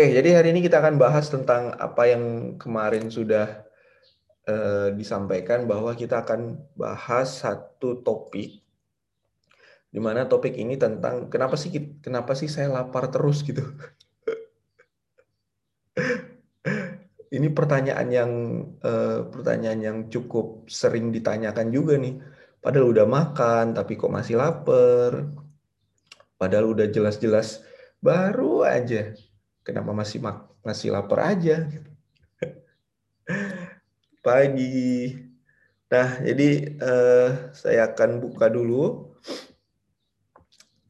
Oke, jadi hari ini kita akan bahas tentang apa yang kemarin sudah uh, disampaikan bahwa kita akan bahas satu topik di mana topik ini tentang kenapa sih kenapa sih saya lapar terus gitu. ini pertanyaan yang uh, pertanyaan yang cukup sering ditanyakan juga nih. Padahal udah makan tapi kok masih lapar. Padahal udah jelas-jelas baru aja kenapa masih masih lapar aja? Pagi. Nah jadi uh, saya akan buka dulu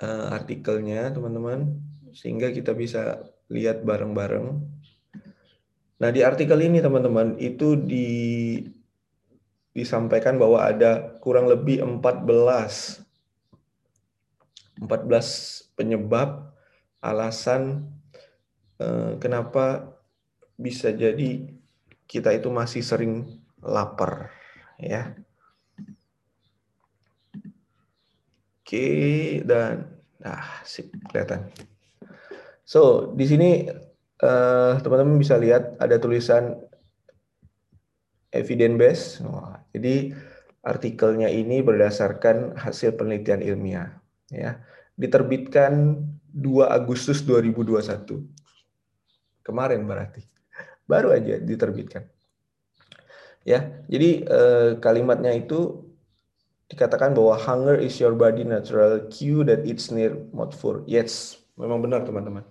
uh, artikelnya teman-teman sehingga kita bisa lihat bareng-bareng. Nah di artikel ini teman-teman itu di disampaikan bahwa ada kurang lebih 14 14 penyebab alasan Eh, kenapa bisa jadi kita itu masih sering lapar ya. Oke dan nah sip kelihatan. So di sini eh, teman-teman uh, bisa lihat ada tulisan evidence base. Oh, jadi artikelnya ini berdasarkan hasil penelitian ilmiah ya. Diterbitkan 2 Agustus 2021 Kemarin berarti. Baru aja diterbitkan. Ya, jadi eh, kalimatnya itu dikatakan bahwa hunger is your body natural cue that it's near for. Yes, memang benar teman-teman.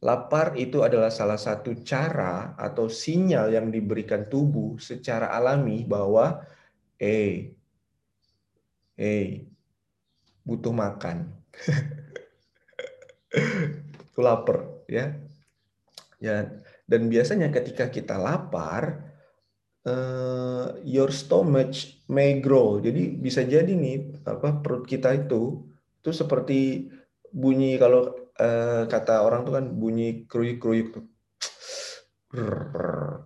Lapar itu adalah salah satu cara atau sinyal yang diberikan tubuh secara alami bahwa eh eh butuh makan. itu lapar ya. Ya, dan biasanya ketika kita lapar, uh, your stomach may grow. Jadi bisa jadi nih apa perut kita itu itu seperti bunyi kalau uh, kata orang tuh kan bunyi kruyuk-kruyuk tuh.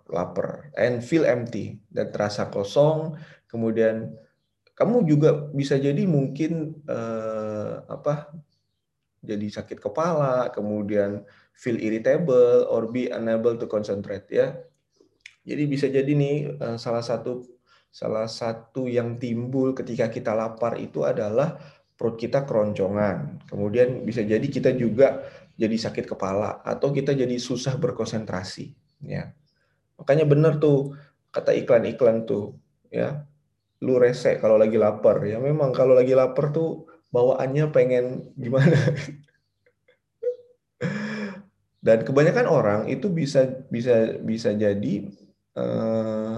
lapar and feel empty dan terasa kosong kemudian kamu juga bisa jadi mungkin uh, apa jadi sakit kepala kemudian feel irritable or be unable to concentrate ya. Jadi bisa jadi nih eh, salah satu salah satu yang timbul ketika kita lapar itu adalah perut kita keroncongan. Kemudian bisa jadi kita juga jadi sakit kepala atau kita jadi susah berkonsentrasi ya. Makanya benar tuh kata iklan-iklan tuh ya. Lu rese kalau lagi lapar ya. Memang kalau lagi lapar tuh bawaannya pengen gimana dan kebanyakan orang itu bisa bisa bisa jadi eh,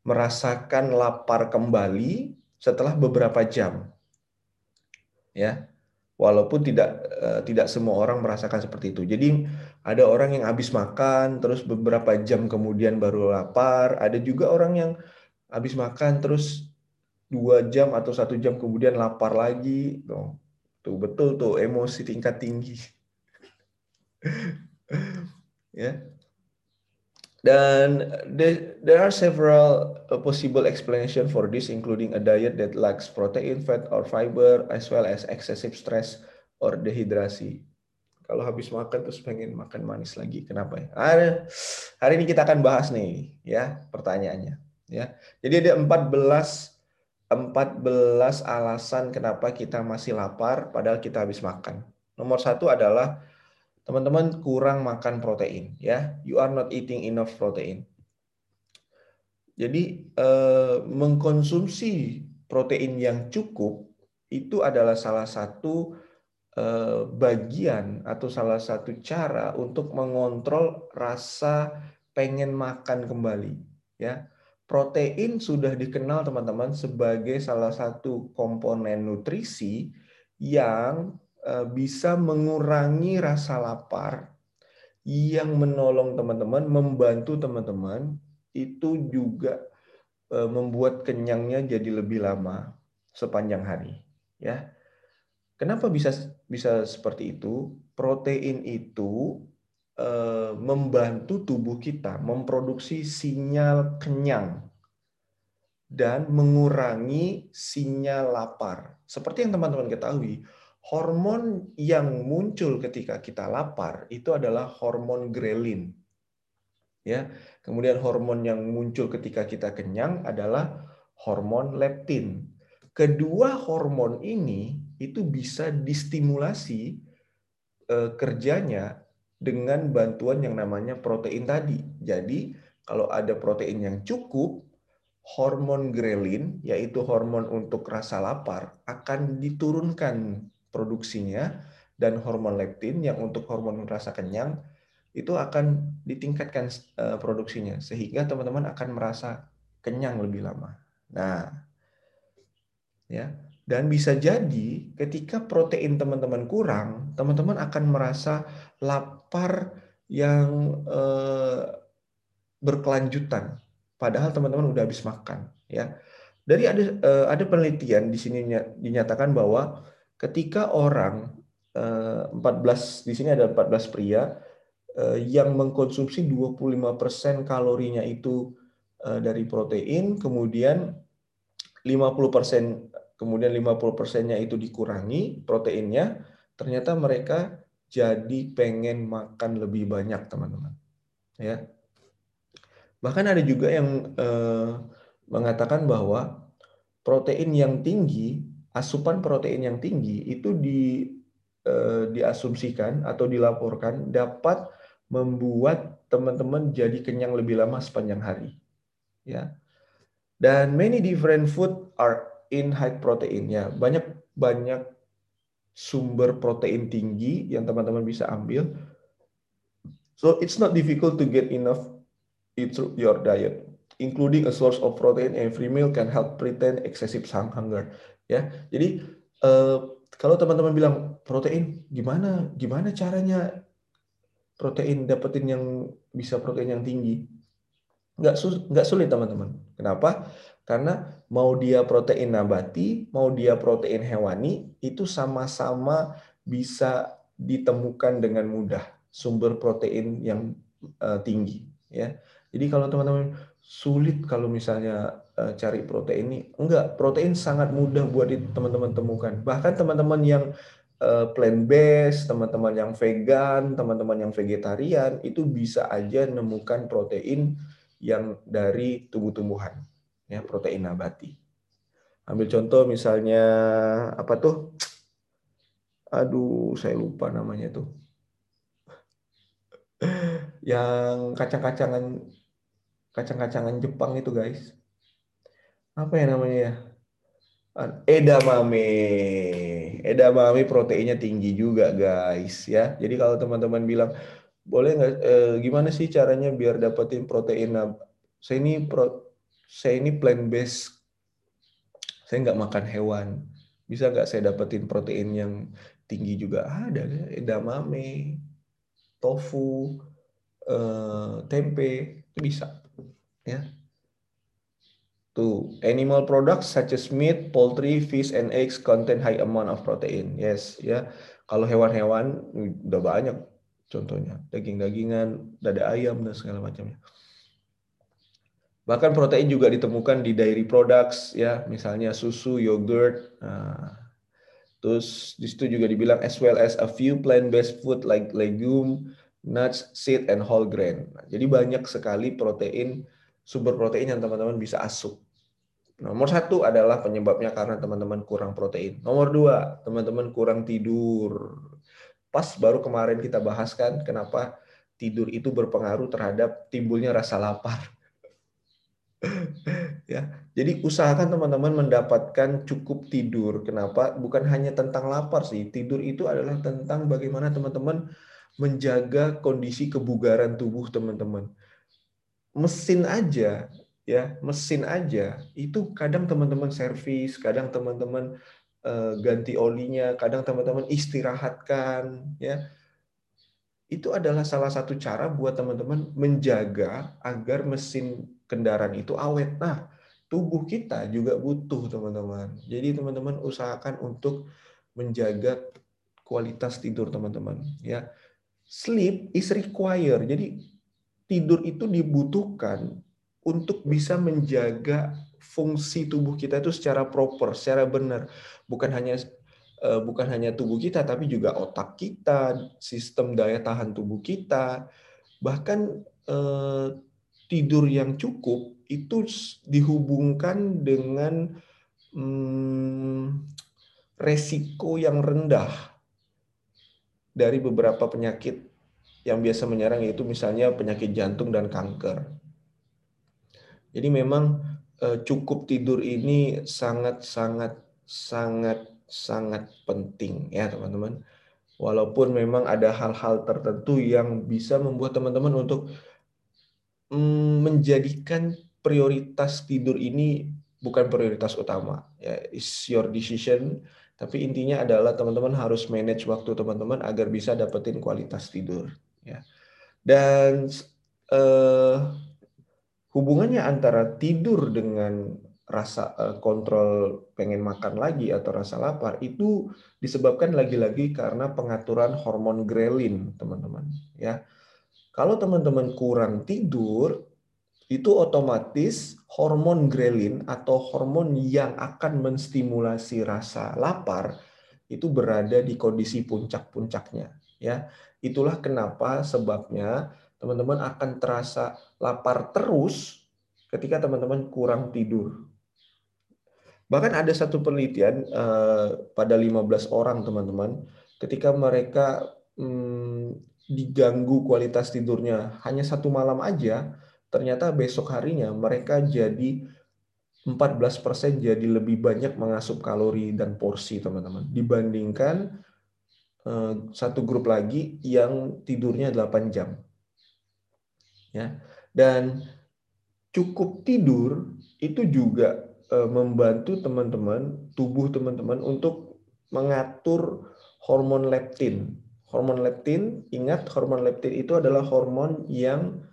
merasakan lapar kembali setelah beberapa jam. Ya. Walaupun tidak eh, tidak semua orang merasakan seperti itu. Jadi ada orang yang habis makan terus beberapa jam kemudian baru lapar, ada juga orang yang habis makan terus dua jam atau satu jam kemudian lapar lagi. Tuh betul tuh emosi tingkat tinggi. ya. Dan there are several uh, possible explanation for this, including a diet that lacks protein, fat, or fiber, as well as excessive stress or dehydrasi. Kalau habis makan terus pengen makan manis lagi, kenapa ya? Hari, hari ini kita akan bahas nih, ya pertanyaannya. Ya, jadi ada 14 14 alasan kenapa kita masih lapar padahal kita habis makan. Nomor satu adalah teman-teman kurang makan protein ya. You are not eating enough protein. Jadi eh, mengkonsumsi protein yang cukup itu adalah salah satu eh, bagian atau salah satu cara untuk mengontrol rasa pengen makan kembali ya. Protein sudah dikenal teman-teman sebagai salah satu komponen nutrisi yang bisa mengurangi rasa lapar yang menolong teman-teman, membantu teman-teman itu juga eh, membuat kenyangnya jadi lebih lama sepanjang hari, ya. Kenapa bisa bisa seperti itu? Protein itu eh, membantu tubuh kita memproduksi sinyal kenyang dan mengurangi sinyal lapar. Seperti yang teman-teman ketahui, hormon yang muncul ketika kita lapar itu adalah hormon grelin. Ya. Kemudian hormon yang muncul ketika kita kenyang adalah hormon leptin. Kedua hormon ini itu bisa distimulasi eh, kerjanya dengan bantuan yang namanya protein tadi. Jadi, kalau ada protein yang cukup, hormon grelin, yaitu hormon untuk rasa lapar, akan diturunkan produksinya dan hormon leptin yang untuk hormon rasa kenyang itu akan ditingkatkan eh, produksinya sehingga teman-teman akan merasa kenyang lebih lama. Nah, ya. Dan bisa jadi ketika protein teman-teman kurang, teman-teman akan merasa lapar yang eh, berkelanjutan padahal teman-teman udah habis makan, ya. Dari ada eh, ada penelitian di sini dinyatakan bahwa ketika orang 14 eh, di sini ada 14 pria eh, yang mengkonsumsi 25% kalorinya itu eh, dari protein, kemudian 50% kemudian 50 persennya itu dikurangi proteinnya, ternyata mereka jadi pengen makan lebih banyak teman-teman. Ya, bahkan ada juga yang mengatakan bahwa protein yang tinggi asupan protein yang tinggi itu di eh, diasumsikan atau dilaporkan dapat membuat teman-teman jadi kenyang lebih lama sepanjang hari. Ya. Dan many different food are in high protein ya. Banyak banyak sumber protein tinggi yang teman-teman bisa ambil. So it's not difficult to get enough it through your diet. Including a source of protein every meal can help pretend excessive hunger ya jadi eh, kalau teman-teman bilang protein gimana? Gimana caranya protein dapetin yang bisa protein yang tinggi? Nggak sulit nggak sulit teman-teman. Kenapa? Karena mau dia protein nabati mau dia protein hewani itu sama-sama bisa ditemukan dengan mudah sumber protein yang uh, tinggi ya. Jadi kalau teman-teman sulit kalau misalnya cari protein ini. Enggak, protein sangat mudah buat teman-teman temukan. Bahkan teman-teman yang uh, plant based, teman-teman yang vegan, teman-teman yang vegetarian itu bisa aja nemukan protein yang dari tumbuh-tumbuhan, ya protein nabati. Ambil contoh misalnya apa tuh? Aduh, saya lupa namanya tuh. Yang kacang-kacangan kacang-kacangan Jepang itu guys. Apa ya namanya ya? Edamame. Edamame proteinnya tinggi juga guys ya. Jadi kalau teman-teman bilang boleh nggak eh, gimana sih caranya biar dapetin protein? Nah, saya ini pro, saya ini plant based. Saya nggak makan hewan. Bisa nggak saya dapetin protein yang tinggi juga? Ada edamame, tofu, eh, tempe itu bisa ya Tuh, animal products such as meat, poultry, fish, and eggs contain high amount of protein. Yes, ya. Kalau hewan-hewan udah banyak contohnya, daging-dagingan, dada ayam dan segala macamnya. Bahkan protein juga ditemukan di dairy products, ya, misalnya susu, yogurt. Nah, terus di situ juga dibilang as well as a few plant-based food like legume, nuts, seed, and whole grain. Nah, jadi banyak sekali protein sumber protein yang teman-teman bisa asup. Nomor satu adalah penyebabnya karena teman-teman kurang protein. Nomor dua, teman-teman kurang tidur. Pas baru kemarin kita bahas kan kenapa tidur itu berpengaruh terhadap timbulnya rasa lapar. ya, jadi usahakan teman-teman mendapatkan cukup tidur. Kenapa? Bukan hanya tentang lapar sih. Tidur itu adalah tentang bagaimana teman-teman menjaga kondisi kebugaran tubuh teman-teman mesin aja ya mesin aja. Itu kadang teman-teman servis kadang teman-teman uh, ganti olinya kadang teman-teman istirahatkan ya. Itu adalah salah satu cara buat teman-teman menjaga agar mesin kendaraan itu awet. Nah tubuh kita juga butuh teman-teman. Jadi teman-teman usahakan untuk menjaga kualitas tidur teman-teman ya. Sleep is required. Jadi tidur itu dibutuhkan untuk bisa menjaga fungsi tubuh kita itu secara proper, secara benar. Bukan hanya eh, bukan hanya tubuh kita tapi juga otak kita, sistem daya tahan tubuh kita, bahkan eh, tidur yang cukup itu dihubungkan dengan hmm, resiko yang rendah dari beberapa penyakit yang biasa menyerang yaitu misalnya penyakit jantung dan kanker. Jadi memang eh, cukup tidur ini sangat sangat sangat sangat penting ya teman-teman. Walaupun memang ada hal-hal tertentu yang bisa membuat teman-teman untuk mm, menjadikan prioritas tidur ini bukan prioritas utama ya it's your decision tapi intinya adalah teman-teman harus manage waktu teman-teman agar bisa dapetin kualitas tidur. Ya. Dan eh, hubungannya antara tidur dengan rasa eh, kontrol pengen makan lagi atau rasa lapar itu disebabkan lagi-lagi karena pengaturan hormon grelin, teman-teman. Ya, kalau teman-teman kurang tidur, itu otomatis hormon grelin atau hormon yang akan menstimulasi rasa lapar itu berada di kondisi puncak-puncaknya ya itulah kenapa sebabnya teman-teman akan terasa lapar terus ketika teman-teman kurang tidur bahkan ada satu penelitian eh, pada 15 orang teman-teman ketika mereka hmm, diganggu kualitas tidurnya hanya satu malam aja ternyata besok harinya mereka jadi 14% jadi lebih banyak mengasup kalori dan porsi teman-teman dibandingkan eh, satu grup lagi yang tidurnya 8 jam. Ya. Dan cukup tidur itu juga eh, membantu teman-teman, tubuh teman-teman untuk mengatur hormon leptin. Hormon leptin, ingat hormon leptin itu adalah hormon yang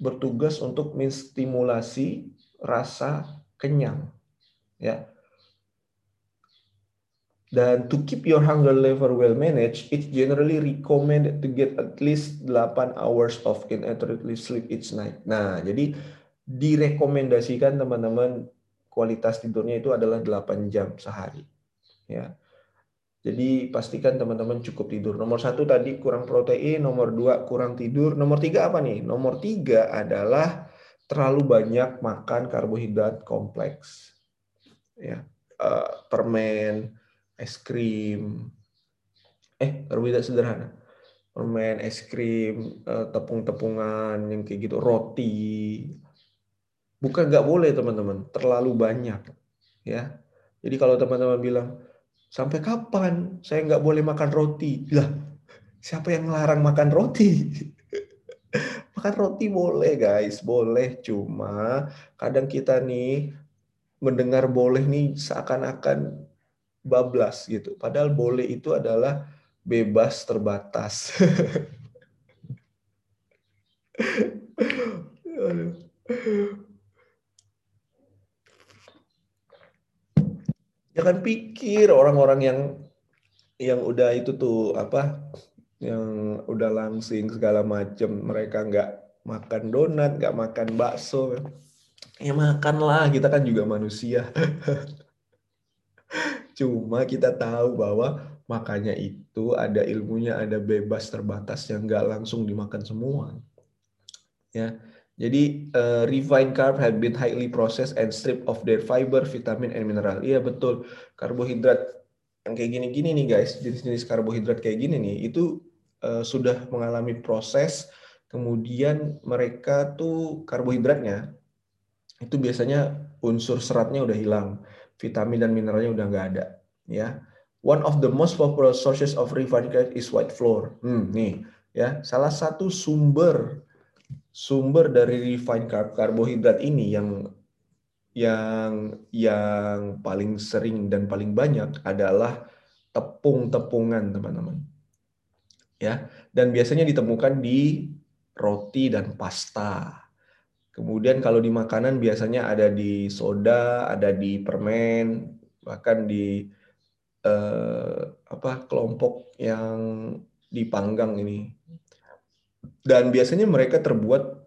bertugas untuk menstimulasi rasa kenyang. Ya. Dan to keep your hunger level well managed, it's generally recommended to get at least 8 hours of uninterrupted sleep each night. Nah, jadi direkomendasikan teman-teman kualitas tidurnya itu adalah 8 jam sehari. Ya. Jadi pastikan teman-teman cukup tidur. Nomor satu tadi kurang protein, nomor dua kurang tidur, nomor tiga apa nih? Nomor tiga adalah terlalu banyak makan karbohidrat kompleks, ya uh, permen, es krim, eh karbohidrat sederhana, permen, es krim, uh, tepung-tepungan yang kayak gitu, roti, bukan nggak boleh teman-teman, terlalu banyak, ya. Jadi kalau teman-teman bilang Sampai kapan saya nggak boleh makan roti? Lah, siapa yang melarang makan roti? makan roti boleh guys, boleh. Cuma kadang kita nih mendengar boleh nih seakan-akan bablas gitu. Padahal boleh itu adalah bebas terbatas. jangan pikir orang-orang yang yang udah itu tuh apa yang udah langsing segala macam mereka nggak makan donat nggak makan bakso ya makanlah kita kan juga manusia cuma kita tahu bahwa makanya itu ada ilmunya ada bebas terbatas yang nggak langsung dimakan semua ya jadi uh, refined carb have been highly processed and stripped of their fiber, vitamin, and mineral. Iya betul. Karbohidrat yang kayak gini-gini nih guys, jenis-jenis karbohidrat kayak gini nih, itu uh, sudah mengalami proses. Kemudian mereka tuh karbohidratnya itu biasanya unsur seratnya udah hilang, vitamin dan mineralnya udah nggak ada. Ya, one of the most popular sources of carb is white flour. Hmm, nih, ya, salah satu sumber sumber dari refined carb karbohidrat ini yang yang yang paling sering dan paling banyak adalah tepung-tepungan, teman-teman. Ya, dan biasanya ditemukan di roti dan pasta. Kemudian kalau di makanan biasanya ada di soda, ada di permen, bahkan di eh, apa kelompok yang dipanggang ini dan biasanya mereka terbuat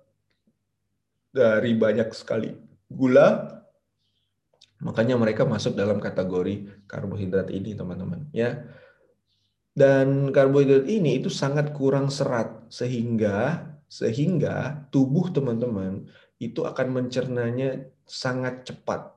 dari banyak sekali gula, Makanya mereka masuk dalam kategori karbohidrat ini, teman-teman. Ya, dan karbohidrat ini itu sangat kurang serat sehingga sehingga tubuh teman-teman itu akan mencernanya sangat cepat.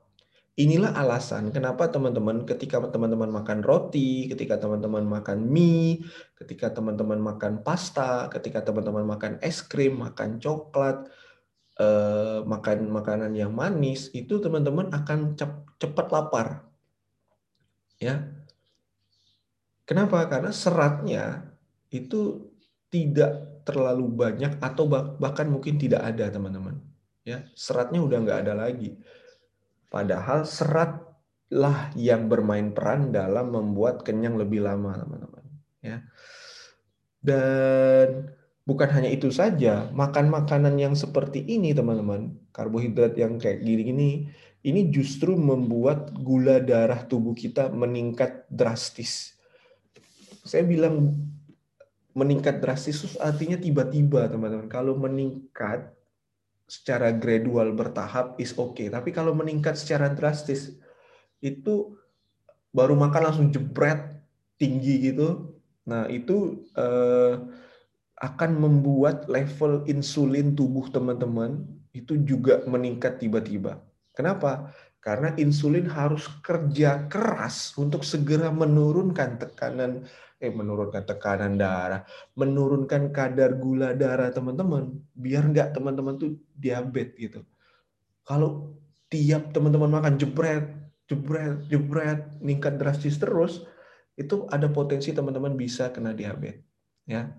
Inilah alasan kenapa teman-teman ketika teman-teman makan roti, ketika teman-teman makan mie, ketika teman-teman makan pasta, ketika teman-teman makan es krim, makan coklat, eh, makan makanan yang manis, itu teman-teman akan cepat lapar. Ya. Kenapa? Karena seratnya itu tidak terlalu banyak atau bahkan mungkin tidak ada, teman-teman. Ya, seratnya udah nggak ada lagi. Padahal seratlah yang bermain peran dalam membuat kenyang lebih lama, teman-teman. Ya. Dan bukan hanya itu saja, makan makanan yang seperti ini, teman-teman, karbohidrat yang kayak gini-gini, ini justru membuat gula darah tubuh kita meningkat drastis. Saya bilang meningkat drastis artinya tiba-tiba, teman-teman. Kalau meningkat secara gradual bertahap is oke, okay. tapi kalau meningkat secara drastis itu baru makan langsung jebret tinggi gitu. Nah, itu eh, akan membuat level insulin tubuh teman-teman itu juga meningkat tiba-tiba. Kenapa? Karena insulin harus kerja keras untuk segera menurunkan tekanan eh menurunkan tekanan darah, menurunkan kadar gula darah teman-teman, biar nggak teman-teman tuh diabetes gitu. Kalau tiap teman-teman makan jebret, jebret, jebret, meningkat drastis terus, itu ada potensi teman-teman bisa kena diabetes. Ya,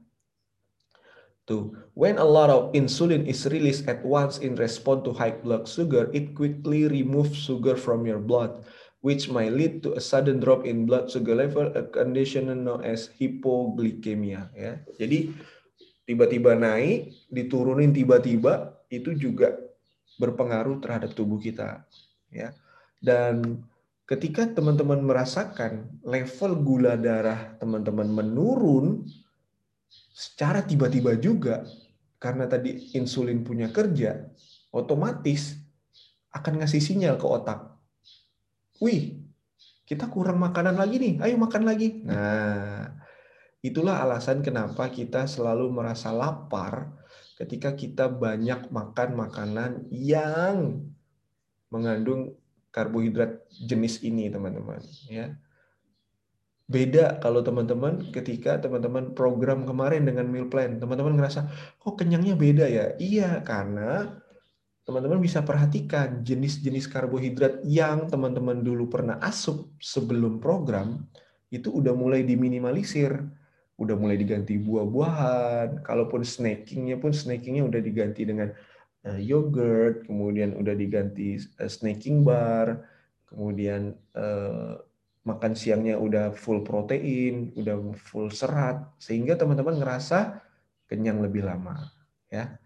Tuh, when a lot of insulin is released at once in response to high blood sugar, it quickly removes sugar from your blood which might lead to a sudden drop in blood sugar level, a condition known as hypoglycemia. Ya, jadi tiba-tiba naik, diturunin tiba-tiba, itu juga berpengaruh terhadap tubuh kita. Ya, dan ketika teman-teman merasakan level gula darah teman-teman menurun secara tiba-tiba juga karena tadi insulin punya kerja, otomatis akan ngasih sinyal ke otak wih, kita kurang makanan lagi nih, ayo makan lagi. Nah, itulah alasan kenapa kita selalu merasa lapar ketika kita banyak makan makanan yang mengandung karbohidrat jenis ini, teman-teman. Ya. Beda kalau teman-teman ketika teman-teman program kemarin dengan meal plan, teman-teman ngerasa, kok kenyangnya beda ya? Iya, karena teman-teman bisa perhatikan jenis-jenis karbohidrat yang teman-teman dulu pernah asup sebelum program itu udah mulai diminimalisir, udah mulai diganti buah-buahan, kalaupun snackingnya pun snackingnya udah diganti dengan uh, yogurt, kemudian udah diganti uh, snacking bar, kemudian uh, makan siangnya udah full protein, udah full serat, sehingga teman-teman ngerasa kenyang lebih lama, ya.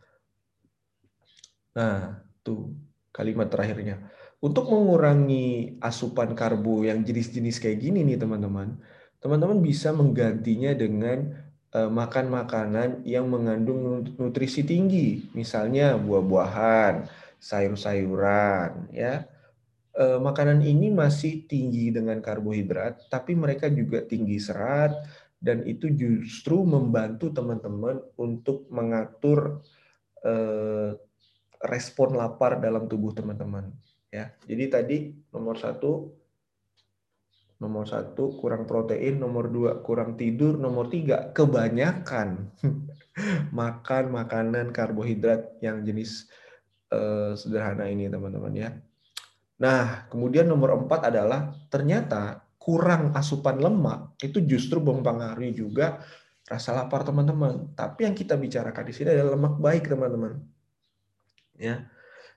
Nah, tuh kalimat terakhirnya. Untuk mengurangi asupan karbo yang jenis-jenis kayak gini nih teman-teman, teman-teman bisa menggantinya dengan uh, makan makanan yang mengandung nutrisi tinggi, misalnya buah-buahan, sayur-sayuran, ya. Uh, makanan ini masih tinggi dengan karbohidrat, tapi mereka juga tinggi serat dan itu justru membantu teman-teman untuk mengatur uh, respon lapar dalam tubuh teman-teman. Ya, jadi tadi nomor satu, nomor satu kurang protein, nomor dua kurang tidur, nomor tiga kebanyakan makan makanan karbohidrat yang jenis eh, sederhana ini teman-teman ya. Nah, kemudian nomor empat adalah ternyata kurang asupan lemak itu justru mempengaruhi juga rasa lapar teman-teman. Tapi yang kita bicarakan di sini adalah lemak baik teman-teman ya.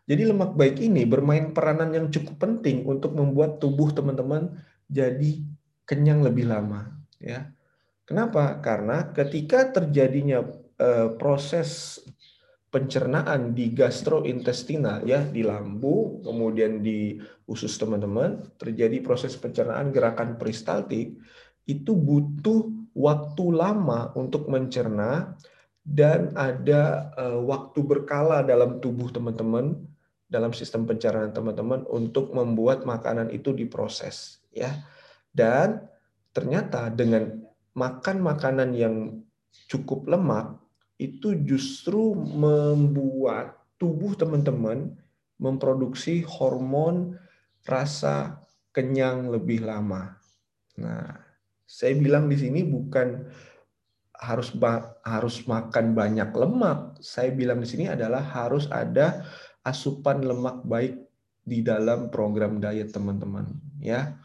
Jadi lemak baik ini bermain peranan yang cukup penting untuk membuat tubuh teman-teman jadi kenyang lebih lama, ya. Kenapa? Karena ketika terjadinya eh, proses pencernaan di gastrointestinal ya di lambung kemudian di usus teman-teman terjadi proses pencernaan gerakan peristaltik itu butuh waktu lama untuk mencerna dan ada uh, waktu berkala dalam tubuh teman-teman dalam sistem pencernaan teman-teman untuk membuat makanan itu diproses ya. Dan ternyata dengan makan makanan yang cukup lemak itu justru membuat tubuh teman-teman memproduksi hormon rasa kenyang lebih lama. Nah, saya bilang di sini bukan harus harus makan banyak lemak. Saya bilang di sini adalah harus ada asupan lemak baik di dalam program diet teman-teman ya.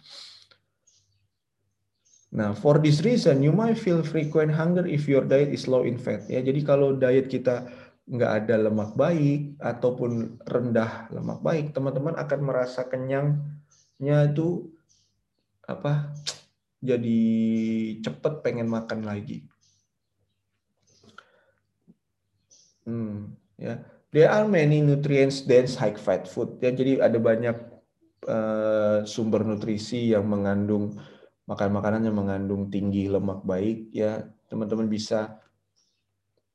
Nah, for this reason you might feel frequent hunger if your diet is low in fat ya. Jadi kalau diet kita nggak ada lemak baik ataupun rendah lemak baik, teman-teman akan merasa kenyangnya itu apa? Jadi cepet pengen makan lagi. Hmm, ya. There are many nutrients dense high fat food. Ya, jadi ada banyak uh, sumber nutrisi yang mengandung makan makanan yang mengandung tinggi lemak baik ya. Teman-teman bisa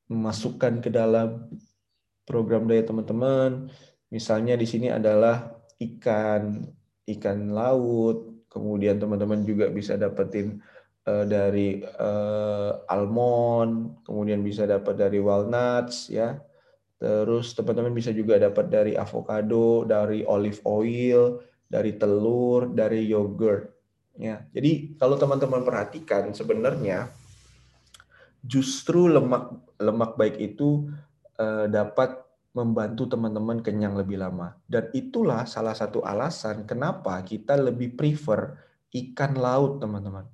memasukkan ke dalam program diet teman-teman. Misalnya di sini adalah ikan ikan laut, kemudian teman-teman juga bisa dapetin dari uh, almond, kemudian bisa dapat dari walnuts ya Terus teman-teman bisa juga dapat dari avocado, dari olive oil, dari telur, dari yogurt. Ya, jadi kalau teman-teman perhatikan sebenarnya justru lemak lemak baik itu eh, dapat membantu teman-teman kenyang lebih lama. Dan itulah salah satu alasan kenapa kita lebih prefer ikan laut, teman-teman.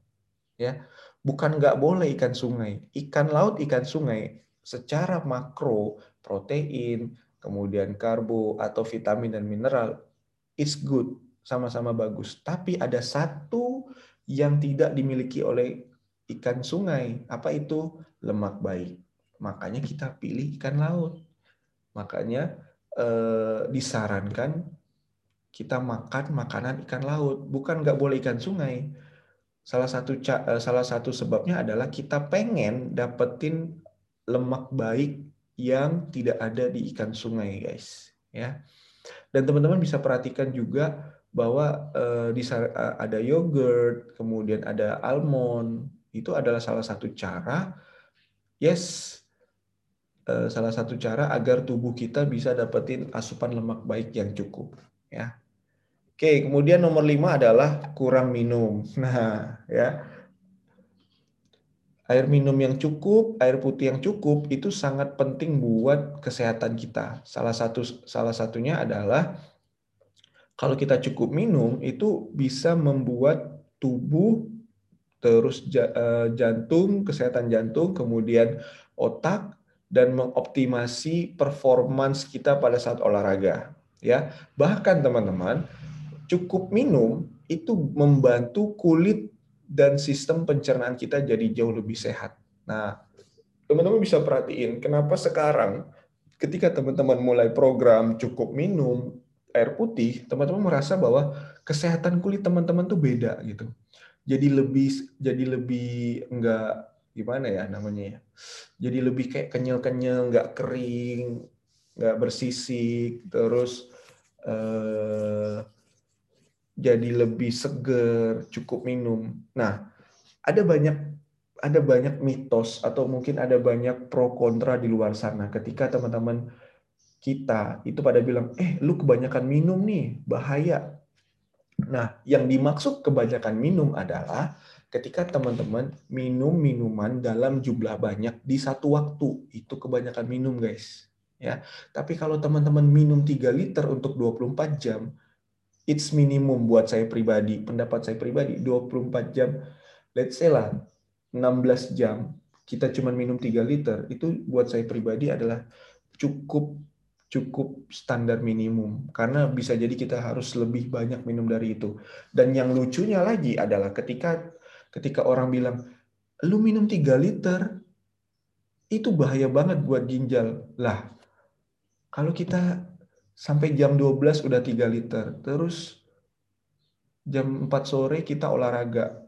Ya, bukan nggak boleh ikan sungai. Ikan laut, ikan sungai secara makro protein, kemudian karbo atau vitamin dan mineral, it's good, sama-sama bagus. Tapi ada satu yang tidak dimiliki oleh ikan sungai. Apa itu? Lemak baik. Makanya kita pilih ikan laut. Makanya eh, disarankan kita makan makanan ikan laut, bukan nggak boleh ikan sungai. Salah satu eh, salah satu sebabnya adalah kita pengen dapetin lemak baik yang tidak ada di ikan sungai, guys. Ya. Dan teman-teman bisa perhatikan juga bahwa uh, di uh, ada yogurt, kemudian ada almond, itu adalah salah satu cara, yes, uh, salah satu cara agar tubuh kita bisa dapetin asupan lemak baik yang cukup, ya. Oke, kemudian nomor lima adalah kurang minum. Nah, ya air minum yang cukup, air putih yang cukup itu sangat penting buat kesehatan kita. Salah satu salah satunya adalah kalau kita cukup minum itu bisa membuat tubuh terus eh, jantung, kesehatan jantung, kemudian otak dan mengoptimasi performance kita pada saat olahraga. Ya, bahkan teman-teman cukup minum itu membantu kulit dan sistem pencernaan kita jadi jauh lebih sehat. Nah, teman-teman bisa perhatiin kenapa sekarang ketika teman-teman mulai program cukup minum air putih, teman-teman merasa bahwa kesehatan kulit teman-teman tuh beda gitu. Jadi lebih jadi lebih enggak gimana ya namanya ya. Jadi lebih kayak kenyal-kenyal, enggak kering, enggak bersisik, terus eh, jadi lebih seger, cukup minum. Nah, ada banyak ada banyak mitos atau mungkin ada banyak pro kontra di luar sana ketika teman-teman kita itu pada bilang, "Eh, lu kebanyakan minum nih, bahaya." Nah, yang dimaksud kebanyakan minum adalah ketika teman-teman minum minuman dalam jumlah banyak di satu waktu, itu kebanyakan minum, guys. Ya. Tapi kalau teman-teman minum 3 liter untuk 24 jam, it's minimum buat saya pribadi, pendapat saya pribadi 24 jam. Let's say lah 16 jam kita cuma minum 3 liter, itu buat saya pribadi adalah cukup cukup standar minimum karena bisa jadi kita harus lebih banyak minum dari itu. Dan yang lucunya lagi adalah ketika ketika orang bilang lu minum 3 liter itu bahaya banget buat ginjal. Lah, kalau kita sampai jam 12 udah 3 liter. Terus jam 4 sore kita olahraga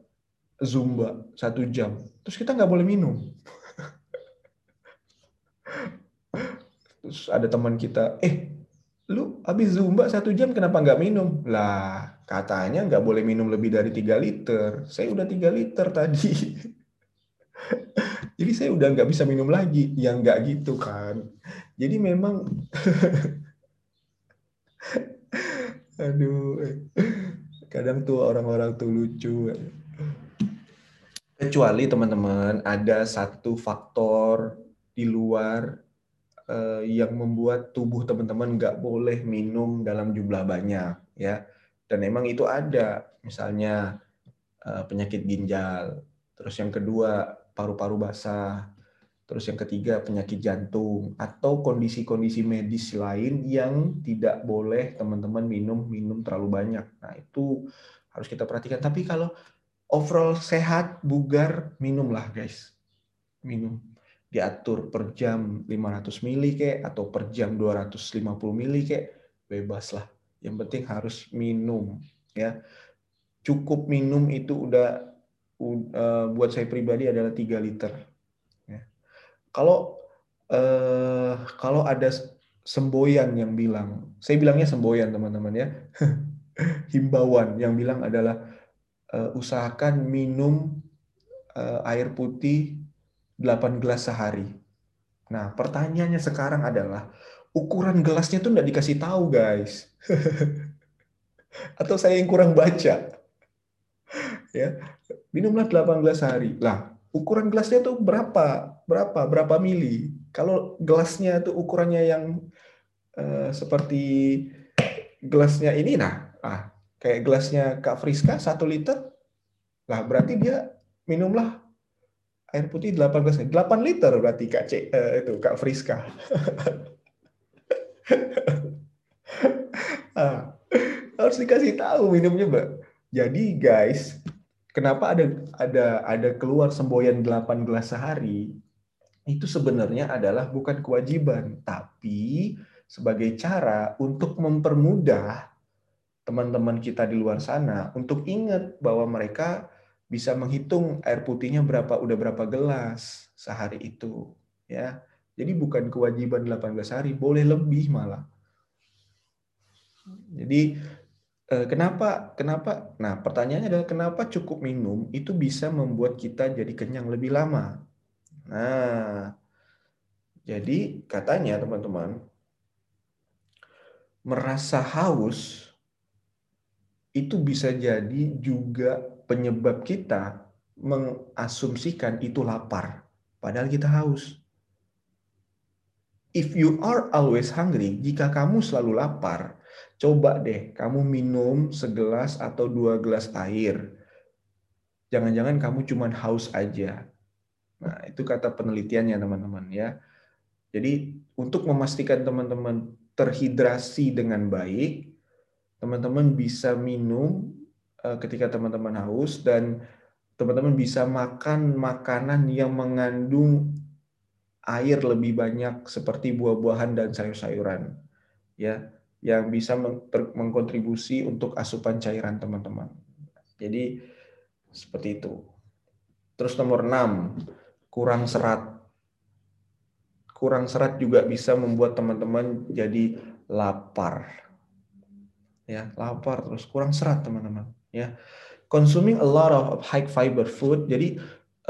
zumba satu jam. Terus kita nggak boleh minum. Terus ada teman kita, eh lu habis zumba satu jam kenapa nggak minum? Lah, katanya nggak boleh minum lebih dari 3 liter. Saya udah 3 liter tadi. Jadi saya udah nggak bisa minum lagi. Yang nggak gitu kan. Jadi memang, aduh, kadang tuh orang-orang tuh lucu. Kecuali teman-teman ada satu faktor di luar uh, yang membuat tubuh teman-teman nggak boleh minum dalam jumlah banyak ya. Dan memang itu ada. Misalnya uh, penyakit ginjal. Terus yang kedua paru-paru basah terus yang ketiga penyakit jantung atau kondisi-kondisi medis lain yang tidak boleh teman-teman minum minum terlalu banyak nah itu harus kita perhatikan tapi kalau overall sehat bugar minumlah guys minum diatur per jam 500 mili kek atau per jam 250 mili kek bebas lah. Yang penting harus minum ya. Cukup minum itu udah uh, buat saya pribadi adalah 3 liter. Kalau uh, kalau ada semboyan yang bilang, saya bilangnya semboyan teman-teman ya. Himbauan yang bilang adalah uh, usahakan minum uh, air putih 8 gelas sehari. Nah, pertanyaannya sekarang adalah ukuran gelasnya tuh nggak dikasih tahu, guys. Atau saya yang kurang baca. ya, minumlah 8 gelas sehari. Lah, ukuran gelasnya tuh berapa? Berapa? Berapa mili? Kalau gelasnya tuh ukurannya yang uh, seperti gelasnya ini, nah, ah, kayak gelasnya Kak Friska 1 liter, lah berarti dia minumlah air putih 18 8 liter berarti Kak C, uh, itu Kak Friska. ah, harus dikasih tahu minumnya, Mbak. Jadi guys, kenapa ada ada ada keluar semboyan 8 gelas sehari? Itu sebenarnya adalah bukan kewajiban, tapi sebagai cara untuk mempermudah teman-teman kita di luar sana untuk ingat bahwa mereka bisa menghitung air putihnya berapa udah berapa gelas sehari itu ya. Jadi bukan kewajiban 18 hari, boleh lebih malah. Jadi eh, kenapa kenapa nah pertanyaannya adalah kenapa cukup minum itu bisa membuat kita jadi kenyang lebih lama. Nah, jadi katanya teman-teman merasa haus itu bisa jadi juga penyebab kita mengasumsikan itu lapar, padahal kita haus. If you are always hungry, jika kamu selalu lapar, coba deh kamu minum segelas atau dua gelas air. Jangan-jangan kamu cuma haus aja. Nah, itu kata penelitiannya teman-teman ya. Jadi untuk memastikan teman-teman terhidrasi dengan baik, teman-teman bisa minum Eh, ketika teman-teman haus dan teman-teman bisa makan makanan yang mengandung air lebih banyak seperti buah-buahan dan sayur-sayuran ya yang bisa mengkontribusi untuk asupan cairan teman-teman. Jadi seperti itu. Terus nomor 6, kurang serat. Kurang serat juga bisa membuat teman-teman jadi lapar. Ya, lapar terus kurang serat teman-teman ya consuming a lot of high fiber food jadi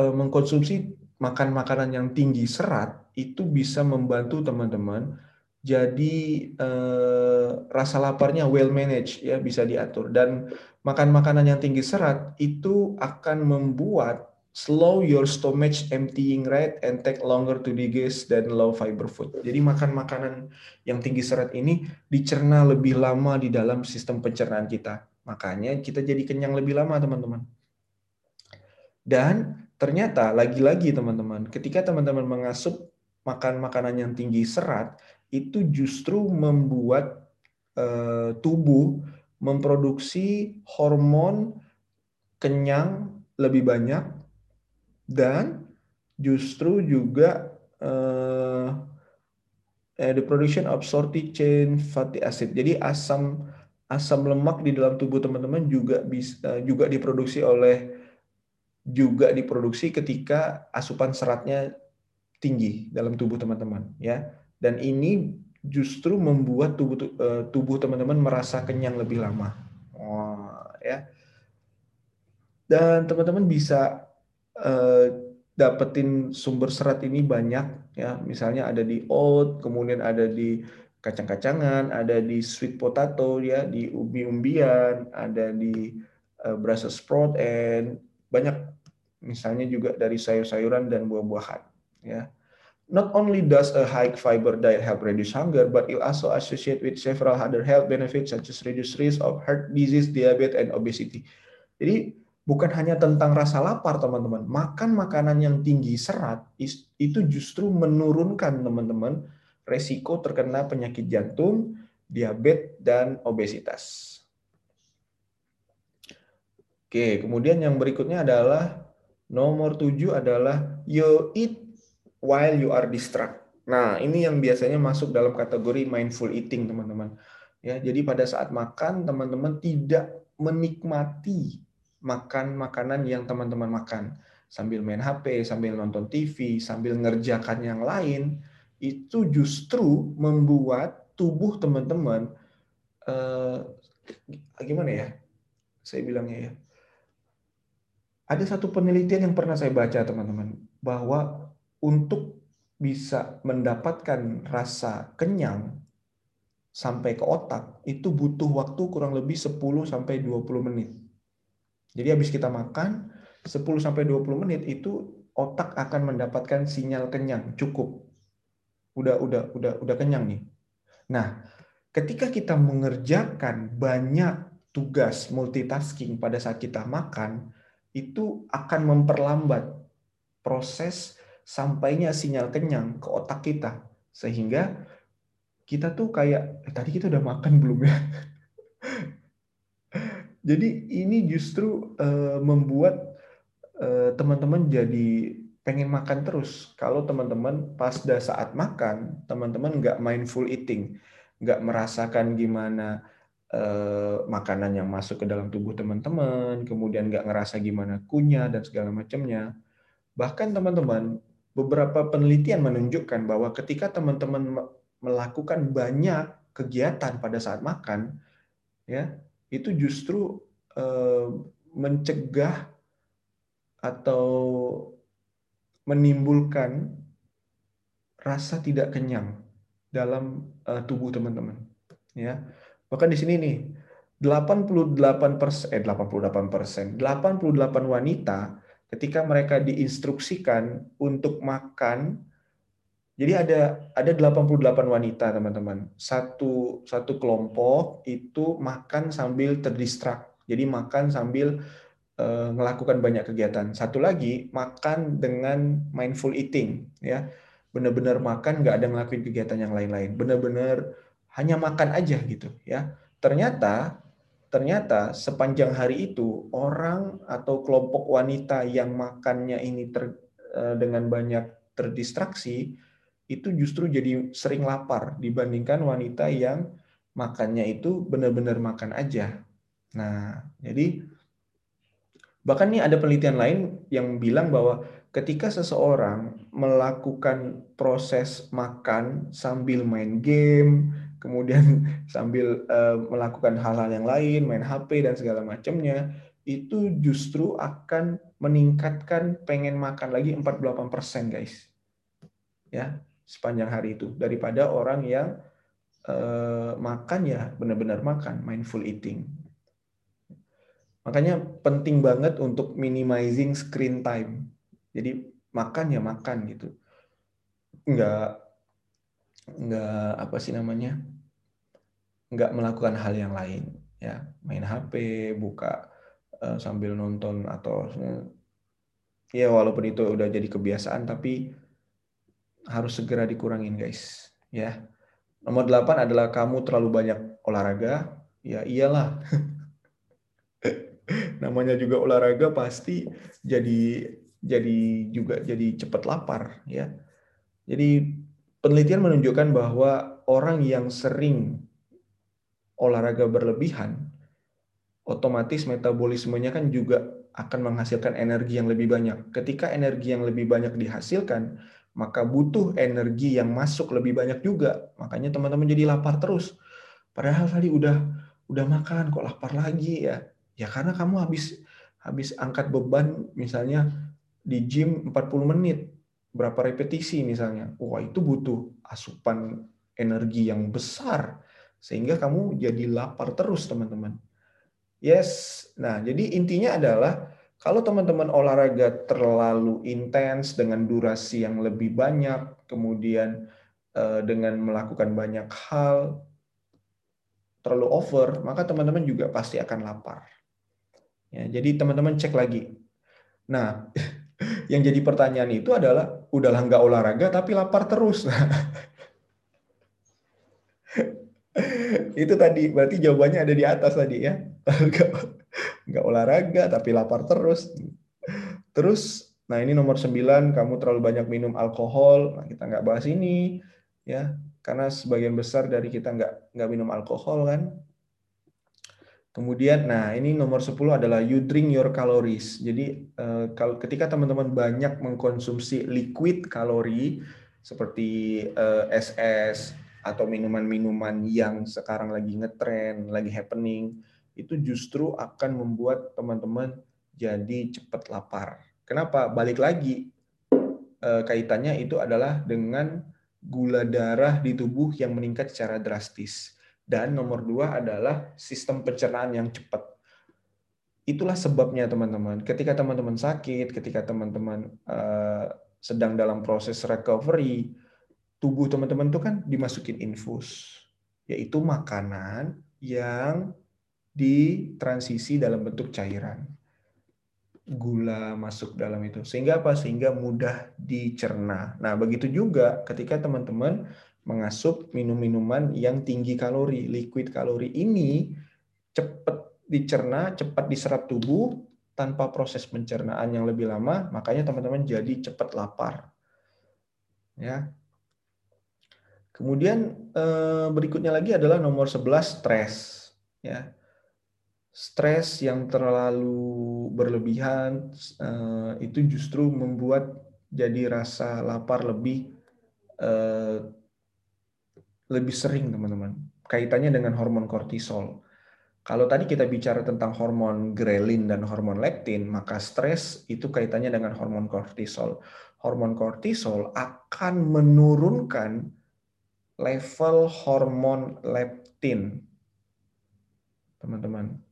uh, mengkonsumsi makan makanan yang tinggi serat itu bisa membantu teman-teman jadi uh, rasa laparnya well managed ya bisa diatur dan makan makanan yang tinggi serat itu akan membuat slow your stomach emptying rate and take longer to digest than low fiber food. Jadi makan makanan yang tinggi serat ini dicerna lebih lama di dalam sistem pencernaan kita. Makanya kita jadi kenyang lebih lama, teman-teman. Dan ternyata lagi-lagi teman-teman, ketika teman-teman mengasup makan makanan yang tinggi serat, itu justru membuat uh, tubuh memproduksi hormon kenyang lebih banyak dan justru juga uh, the production of shorty chain fatty acid. Jadi asam asam lemak di dalam tubuh teman-teman juga bisa juga diproduksi oleh juga diproduksi ketika asupan seratnya tinggi dalam tubuh teman-teman ya. Dan ini justru membuat tubuh eh, tubuh teman-teman merasa kenyang lebih lama. Oh, ya. Dan teman-teman bisa dapetin sumber serat ini banyak ya. Misalnya ada di oat, kemudian ada di kacang-kacangan, ada di sweet potato ya, di umbi-umbian, ada di uh, Brussels sprout and banyak misalnya juga dari sayur-sayuran dan buah-buahan ya. Not only does a high fiber diet help reduce hunger, but it also associate with several other health benefits such as reduce risk of heart disease, diabetes, and obesity. Jadi bukan hanya tentang rasa lapar, teman-teman. Makan makanan yang tinggi serat itu justru menurunkan teman-teman resiko terkena penyakit jantung, diabetes, dan obesitas. Oke, kemudian yang berikutnya adalah nomor tujuh adalah you eat while you are distract. Nah, ini yang biasanya masuk dalam kategori mindful eating, teman-teman. Ya, jadi pada saat makan, teman-teman tidak menikmati makan makanan yang teman-teman makan sambil main HP, sambil nonton TV, sambil ngerjakan yang lain, itu justru membuat tubuh teman-teman eh, gimana ya? Saya bilangnya ya. Ada satu penelitian yang pernah saya baca teman-teman bahwa untuk bisa mendapatkan rasa kenyang sampai ke otak itu butuh waktu kurang lebih 10 sampai 20 menit. Jadi habis kita makan 10 sampai 20 menit itu otak akan mendapatkan sinyal kenyang cukup. Udah udah udah udah kenyang nih. Nah, ketika kita mengerjakan banyak tugas multitasking pada saat kita makan, itu akan memperlambat proses sampainya sinyal kenyang ke otak kita sehingga kita tuh kayak eh, tadi kita udah makan belum ya jadi ini justru uh, membuat uh, teman-teman jadi pengen makan terus. Kalau teman-teman pas dah saat makan teman-teman nggak mindful eating nggak merasakan gimana uh, makanan yang masuk ke dalam tubuh teman-teman kemudian nggak ngerasa gimana kunyah dan segala macamnya. Bahkan teman-teman beberapa penelitian menunjukkan bahwa ketika teman-teman melakukan banyak kegiatan pada saat makan, ya itu justru eh, mencegah atau menimbulkan rasa tidak kenyang dalam eh, tubuh teman-teman. Ya, bahkan di sini nih 88 persen, eh 88 persen, 88 wanita ketika mereka diinstruksikan untuk makan jadi ada ada 88 wanita teman-teman. Satu satu kelompok itu makan sambil terdistrak jadi makan sambil melakukan banyak kegiatan. Satu lagi makan dengan mindful eating ya. Benar-benar makan nggak ada ngelakuin kegiatan yang lain-lain. Benar-benar hanya makan aja gitu ya. Ternyata ternyata sepanjang hari itu orang atau kelompok wanita yang makannya ini ter, eh, dengan banyak terdistraksi itu justru jadi sering lapar dibandingkan wanita yang makannya itu benar-benar makan aja. Nah, jadi bahkan nih ada penelitian lain yang bilang bahwa ketika seseorang melakukan proses makan sambil main game, kemudian sambil uh, melakukan hal-hal yang lain, main HP dan segala macamnya, itu justru akan meningkatkan pengen makan lagi 48% guys. Ya, sepanjang hari itu daripada orang yang uh, makan ya benar-benar makan, mindful eating. Makanya penting banget untuk minimizing screen time. Jadi makan ya makan gitu. Enggak nggak apa sih namanya nggak melakukan hal yang lain ya main HP buka uh, sambil nonton atau ya walaupun itu udah jadi kebiasaan tapi harus segera dikurangin guys. Ya. Nomor 8 adalah kamu terlalu banyak olahraga. Ya iyalah. Namanya juga olahraga pasti jadi jadi juga jadi cepat lapar ya. Jadi penelitian menunjukkan bahwa orang yang sering olahraga berlebihan, otomatis metabolismenya kan juga akan menghasilkan energi yang lebih banyak. Ketika energi yang lebih banyak dihasilkan, maka butuh energi yang masuk lebih banyak juga. Makanya teman-teman jadi lapar terus. Padahal tadi udah udah makan kok lapar lagi ya. Ya karena kamu habis habis angkat beban misalnya di gym 40 menit berapa repetisi misalnya. Wah, itu butuh asupan energi yang besar sehingga kamu jadi lapar terus, teman-teman. Yes. Nah, jadi intinya adalah kalau teman-teman olahraga terlalu intens dengan durasi yang lebih banyak, kemudian eh, dengan melakukan banyak hal terlalu over, maka teman-teman juga pasti akan lapar. Ya, jadi teman-teman cek lagi. Nah, yang jadi pertanyaan itu adalah udahlah nggak olahraga tapi lapar terus. itu tadi berarti jawabannya ada di atas tadi ya nggak olahraga tapi lapar terus. Terus nah ini nomor 9 kamu terlalu banyak minum alkohol. Nah, kita nggak bahas ini ya. Karena sebagian besar dari kita nggak nggak minum alkohol kan? Kemudian nah ini nomor 10 adalah you drink your calories. Jadi eh, kalau ketika teman-teman banyak mengkonsumsi liquid kalori seperti eh, SS atau minuman-minuman yang sekarang lagi ngetren, lagi happening, itu justru akan membuat teman-teman jadi cepat lapar. Kenapa? Balik lagi eh, kaitannya itu adalah dengan gula darah di tubuh yang meningkat secara drastis. Dan nomor dua adalah sistem pencernaan yang cepat. Itulah sebabnya teman-teman. Ketika teman-teman sakit, ketika teman-teman eh, sedang dalam proses recovery, tubuh teman-teman itu kan dimasukin infus, yaitu makanan yang ditransisi dalam bentuk cairan. Gula masuk dalam itu. Sehingga apa? Sehingga mudah dicerna. Nah, begitu juga ketika teman-teman mengasup minum-minuman yang tinggi kalori, liquid kalori ini cepat dicerna, cepat diserap tubuh tanpa proses pencernaan yang lebih lama, makanya teman-teman jadi cepat lapar. Ya, Kemudian eh, berikutnya lagi adalah nomor 11 stres ya. Stres yang terlalu berlebihan eh, itu justru membuat jadi rasa lapar lebih eh, lebih sering teman-teman. Kaitannya dengan hormon kortisol. Kalau tadi kita bicara tentang hormon grelin dan hormon leptin, maka stres itu kaitannya dengan hormon kortisol. Hormon kortisol akan menurunkan level hormon leptin. Teman-teman.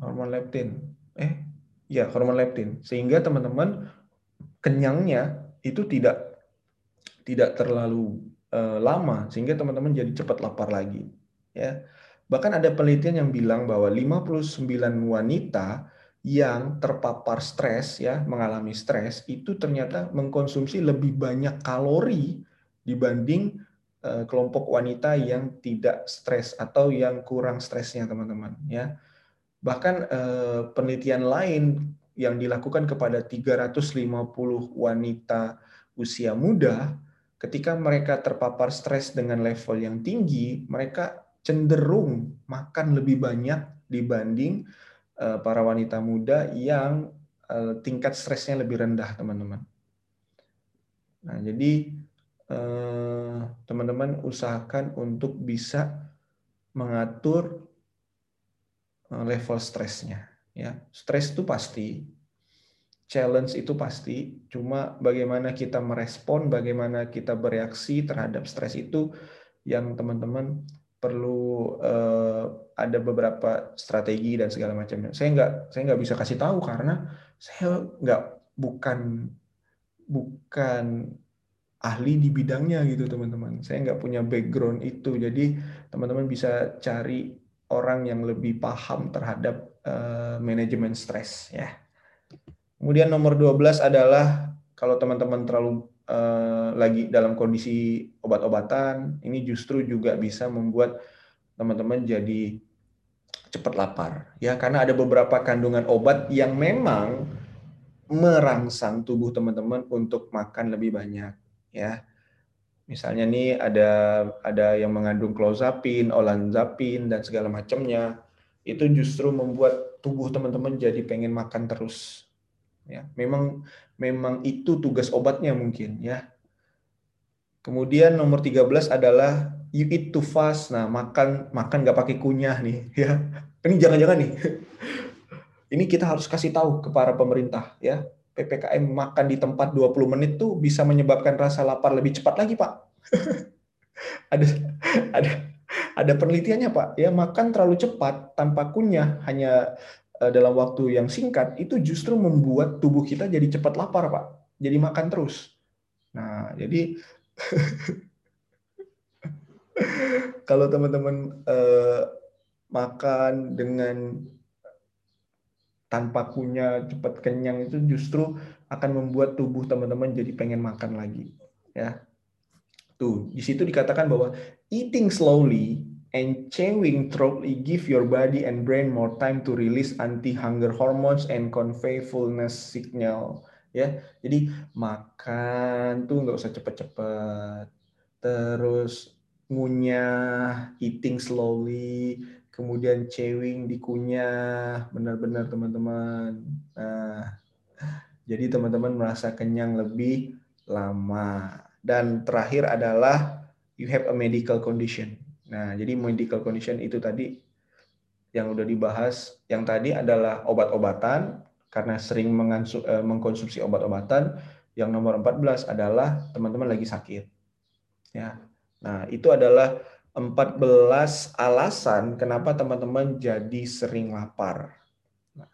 Hormon leptin. Eh, ya, hormon leptin. Sehingga teman-teman kenyangnya itu tidak tidak terlalu uh, lama sehingga teman-teman jadi cepat lapar lagi, ya. Bahkan ada penelitian yang bilang bahwa 59 wanita yang terpapar stres ya, mengalami stres itu ternyata mengkonsumsi lebih banyak kalori dibanding eh, kelompok wanita yang tidak stres atau yang kurang stresnya teman-teman ya. Bahkan eh, penelitian lain yang dilakukan kepada 350 wanita usia muda ketika mereka terpapar stres dengan level yang tinggi, mereka cenderung makan lebih banyak dibanding eh, para wanita muda yang tingkat stresnya lebih rendah, teman-teman. Nah, jadi Eh, teman-teman usahakan untuk bisa mengatur eh, level stresnya. Ya, stres itu pasti, challenge itu pasti. Cuma bagaimana kita merespon, bagaimana kita bereaksi terhadap stres itu yang teman-teman perlu uh, ada beberapa strategi dan segala macamnya. Saya nggak saya nggak bisa kasih tahu karena saya nggak bukan bukan ahli di bidangnya gitu teman-teman. Saya nggak punya background itu, jadi teman-teman bisa cari orang yang lebih paham terhadap uh, manajemen stres ya. Kemudian nomor 12 adalah kalau teman-teman terlalu uh, lagi dalam kondisi obat-obatan, ini justru juga bisa membuat teman-teman jadi cepat lapar ya karena ada beberapa kandungan obat yang memang merangsang tubuh teman-teman untuk makan lebih banyak ya. Misalnya nih ada ada yang mengandung clozapin, olanzapin dan segala macamnya. Itu justru membuat tubuh teman-teman jadi pengen makan terus. Ya, memang memang itu tugas obatnya mungkin ya. Kemudian nomor 13 adalah you eat too fast. Nah, makan makan nggak pakai kunyah nih ya. Ini jangan-jangan nih. Ini kita harus kasih tahu ke para pemerintah ya. PPKM makan di tempat 20 menit tuh bisa menyebabkan rasa lapar lebih cepat lagi, Pak. ada ada ada penelitiannya, Pak. Ya, makan terlalu cepat tanpa kunyah hanya eh, dalam waktu yang singkat itu justru membuat tubuh kita jadi cepat lapar, Pak. Jadi makan terus. Nah, jadi kalau teman-teman eh, makan dengan tanpa punya cepat kenyang itu justru akan membuat tubuh teman-teman jadi pengen makan lagi ya. Tuh di situ dikatakan bahwa eating slowly and chewing thoroughly give your body and brain more time to release anti hunger hormones and convey fullness signal ya. Jadi makan tuh nggak usah cepet-cepet. Terus ngunyah eating slowly kemudian chewing dikunyah benar-benar teman-teman. Nah jadi teman-teman merasa kenyang lebih lama. Dan terakhir adalah you have a medical condition. Nah jadi medical condition itu tadi yang udah dibahas. Yang tadi adalah obat-obatan karena sering eh, mengkonsumsi obat-obatan. Yang nomor 14 adalah teman-teman lagi sakit. Ya. Nah itu adalah 14 alasan kenapa teman-teman jadi sering lapar. Nah,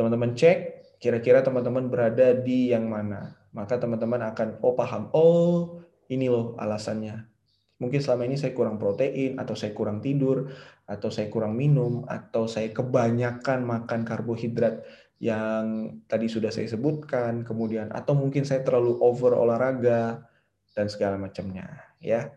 teman-teman cek kira-kira teman-teman berada di yang mana. Maka teman-teman akan oh paham, oh ini loh alasannya. Mungkin selama ini saya kurang protein atau saya kurang tidur atau saya kurang minum atau saya kebanyakan makan karbohidrat yang tadi sudah saya sebutkan kemudian atau mungkin saya terlalu over olahraga dan segala macamnya ya